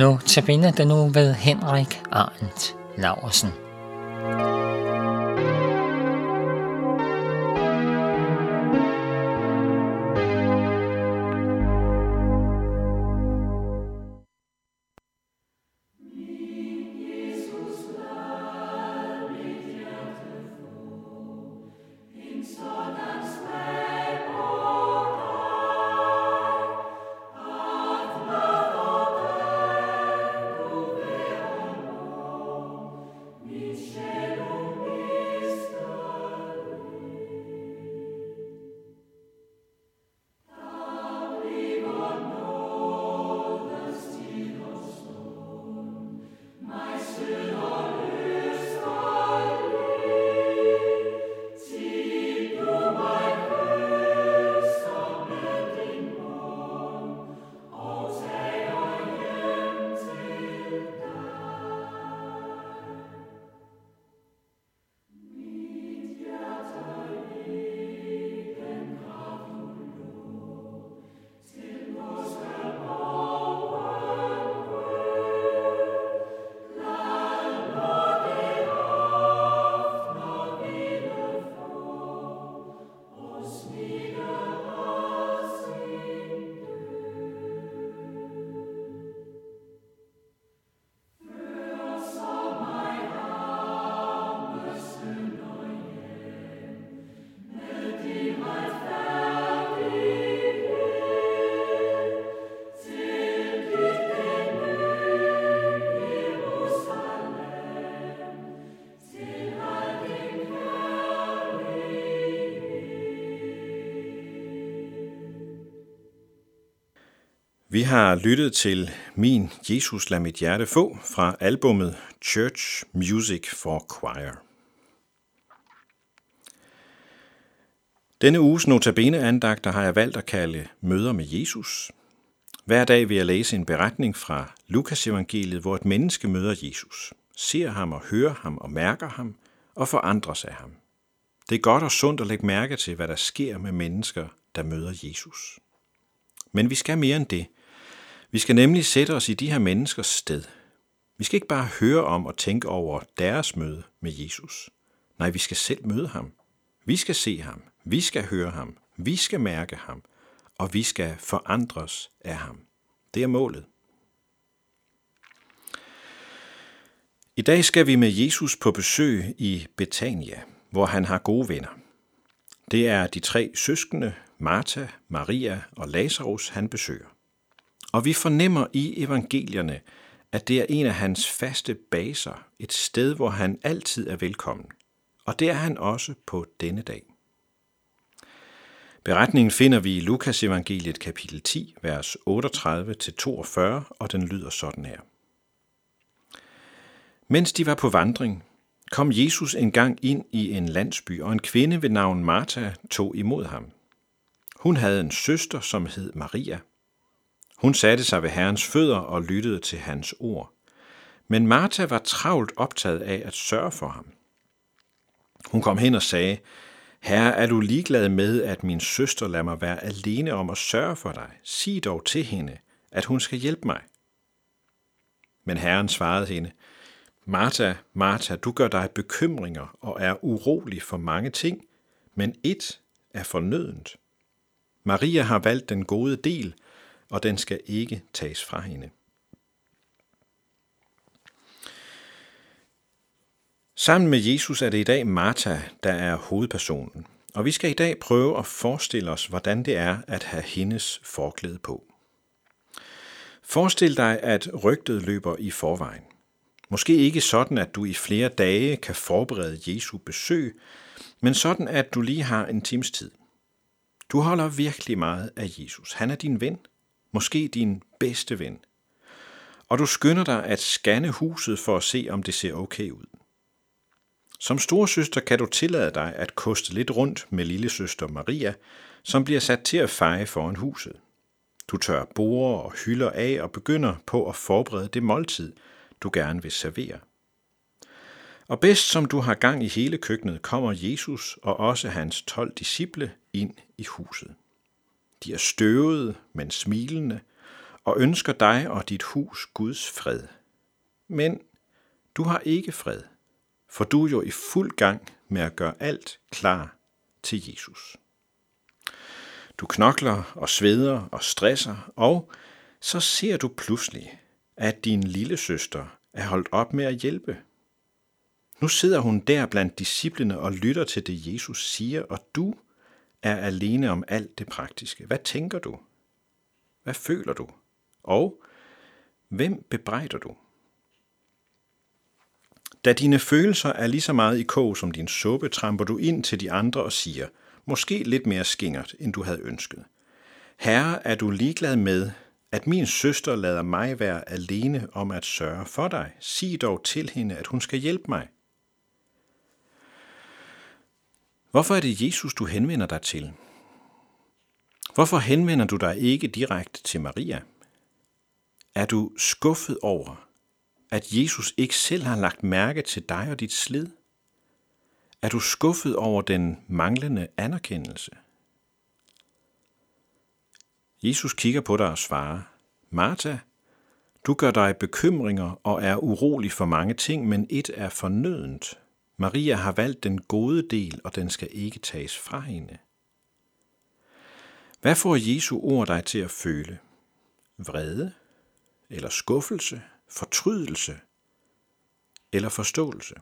Nu tabiner den nu ved Henrik Arndt Laursen. Vi har lyttet til Min Jesus lad mit hjerte få fra albummet Church Music for Choir. Denne uges notabene andagter har jeg valgt at kalde Møder med Jesus. Hver dag vil jeg læse en beretning fra Lukas evangeliet, hvor et menneske møder Jesus, ser ham og hører ham og mærker ham og forandres af ham. Det er godt og sundt at lægge mærke til, hvad der sker med mennesker, der møder Jesus. Men vi skal mere end det – vi skal nemlig sætte os i de her menneskers sted. Vi skal ikke bare høre om og tænke over deres møde med Jesus. Nej, vi skal selv møde ham. Vi skal se ham. Vi skal høre ham. Vi skal mærke ham. Og vi skal forandres af ham. Det er målet. I dag skal vi med Jesus på besøg i Betania, hvor han har gode venner. Det er de tre søskende, Martha, Maria og Lazarus, han besøger. Og vi fornemmer i evangelierne, at det er en af hans faste baser, et sted, hvor han altid er velkommen. Og det er han også på denne dag. Beretningen finder vi i Lukas evangeliet kapitel 10, vers 38-42, og den lyder sådan her. Mens de var på vandring, kom Jesus engang ind i en landsby, og en kvinde ved navn Martha tog imod ham. Hun havde en søster, som hed Maria – hun satte sig ved Herrens fødder og lyttede til hans ord. Men Martha var travlt optaget af at sørge for ham. Hun kom hen og sagde, Herre, er du ligeglad med, at min søster lader mig være alene om at sørge for dig? Sig dog til hende, at hun skal hjælpe mig. Men Herren svarede hende, Martha, Martha, du gør dig bekymringer og er urolig for mange ting, men et er fornødent. Maria har valgt den gode del, og den skal ikke tages fra hende. Sammen med Jesus er det i dag Martha, der er hovedpersonen, og vi skal i dag prøve at forestille os, hvordan det er at have hendes forklæde på. Forestil dig, at rygtet løber i forvejen. Måske ikke sådan, at du i flere dage kan forberede Jesu besøg, men sådan, at du lige har en times tid. Du holder virkelig meget af Jesus. Han er din ven, måske din bedste ven, og du skynder dig at scanne huset for at se, om det ser okay ud. Som storesøster kan du tillade dig at koste lidt rundt med lille søster Maria, som bliver sat til at feje foran huset. Du tør borer og hylder af og begynder på at forberede det måltid, du gerne vil servere. Og bedst som du har gang i hele køkkenet, kommer Jesus og også hans 12 disciple ind i huset. De er støvede, men smilende, og ønsker dig og dit hus Guds fred. Men du har ikke fred, for du er jo i fuld gang med at gøre alt klar til Jesus. Du knokler og sveder og stresser, og så ser du pludselig, at din lille søster er holdt op med at hjælpe. Nu sidder hun der blandt disciplene og lytter til det, Jesus siger, og du er alene om alt det praktiske. Hvad tænker du? Hvad føler du? Og hvem bebrejder du? Da dine følelser er lige så meget i kog som din suppe, tramper du ind til de andre og siger, måske lidt mere skingert, end du havde ønsket. Herre, er du ligeglad med, at min søster lader mig være alene om at sørge for dig? Sig dog til hende, at hun skal hjælpe mig. Hvorfor er det Jesus, du henvender dig til? Hvorfor henvender du dig ikke direkte til Maria? Er du skuffet over, at Jesus ikke selv har lagt mærke til dig og dit slid? Er du skuffet over den manglende anerkendelse? Jesus kigger på dig og svarer, Martha, du gør dig bekymringer og er urolig for mange ting, men et er fornødent. Maria har valgt den gode del, og den skal ikke tages fra hende. Hvad får Jesu ord dig til at føle? Vrede? Eller skuffelse? Fortrydelse? Eller forståelse?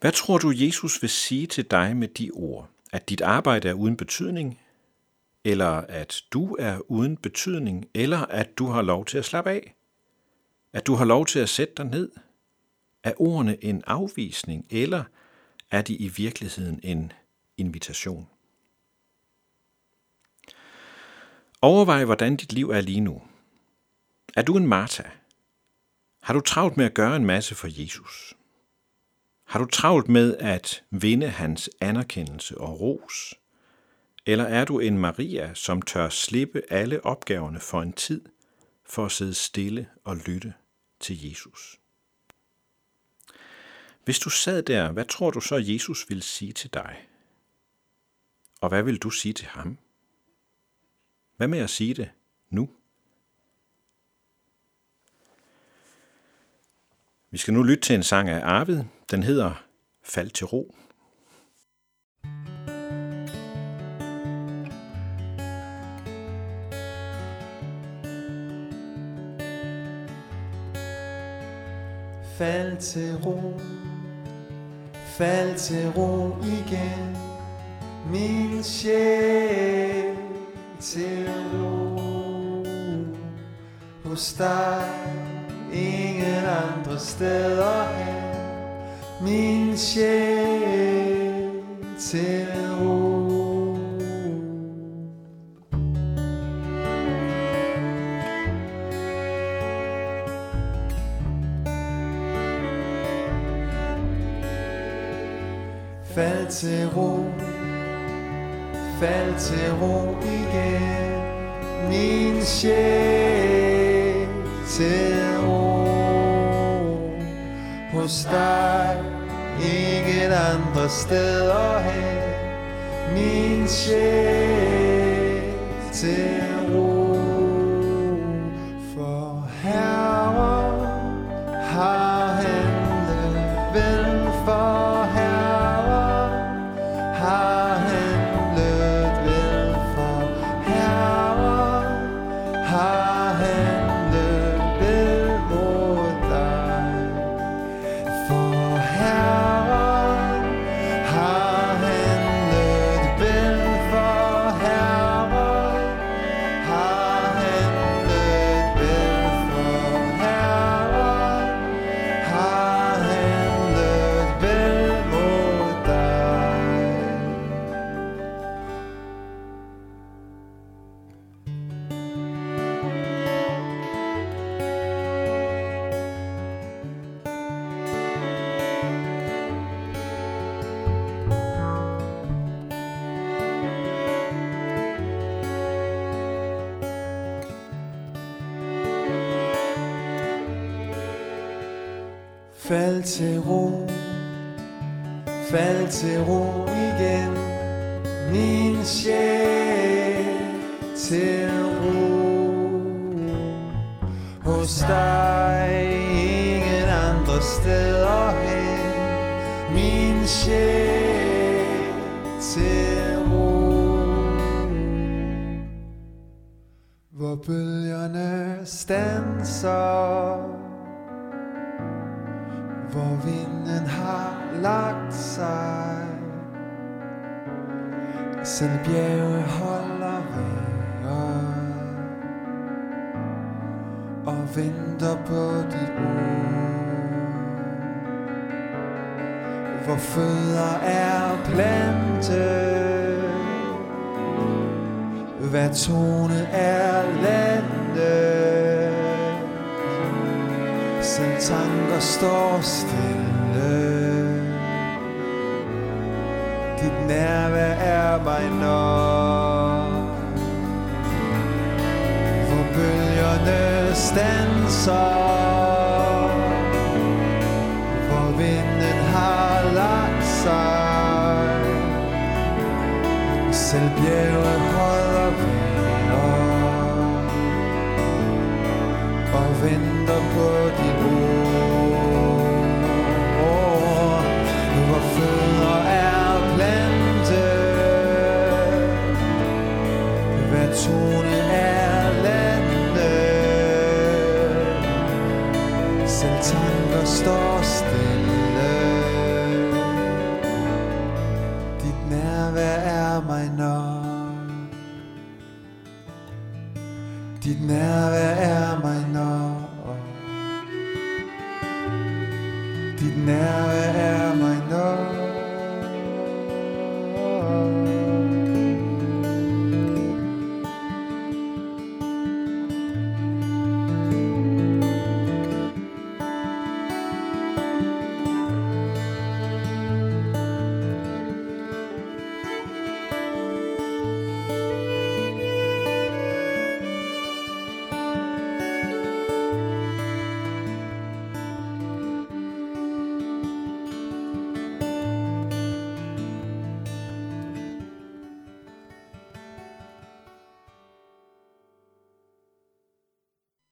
Hvad tror du, Jesus vil sige til dig med de ord? At dit arbejde er uden betydning? Eller at du er uden betydning? Eller at du har lov til at slappe af? At du har lov til at sætte dig ned? Er ordene en afvisning, eller er de i virkeligheden en invitation? Overvej, hvordan dit liv er lige nu. Er du en Martha? Har du travlt med at gøre en masse for Jesus? Har du travlt med at vinde hans anerkendelse og ros? Eller er du en Maria, som tør slippe alle opgaverne for en tid, for at sidde stille og lytte til Jesus? Hvis du sad der, hvad tror du så, Jesus vil sige til dig? Og hvad vil du sige til ham? Hvad med at sige det nu? Vi skal nu lytte til en sang af Arvid. Den hedder Fald til ro. Fald til ro, fald til ro igen, min sjæl til ro. Hos dig, ingen andre steder hen, min sjæl til til ro, fald til ro igen, min sjæl til ro. Hos dig, ingen andre steder hen, min sjæl til ro. Fald til ro, fald til ro igen, min sjæl til ro. hos dig, ingen andre steder hen. Min sjæl til ro. Hvor bølgerne stanser, hvor vinden har lagt sig. Selv bjerge holder vejret og venter på dit ord. Hvor fødder er plantet, hvad tone er landet. Dine tanker står stille. Dit nærvær er mig nok. Hvor bølgerne stanser. Hvor vinden har lagt sig. Selv bjerget holder vejret Og venter på din Dit nærvær er mig nok. Dit nærvær er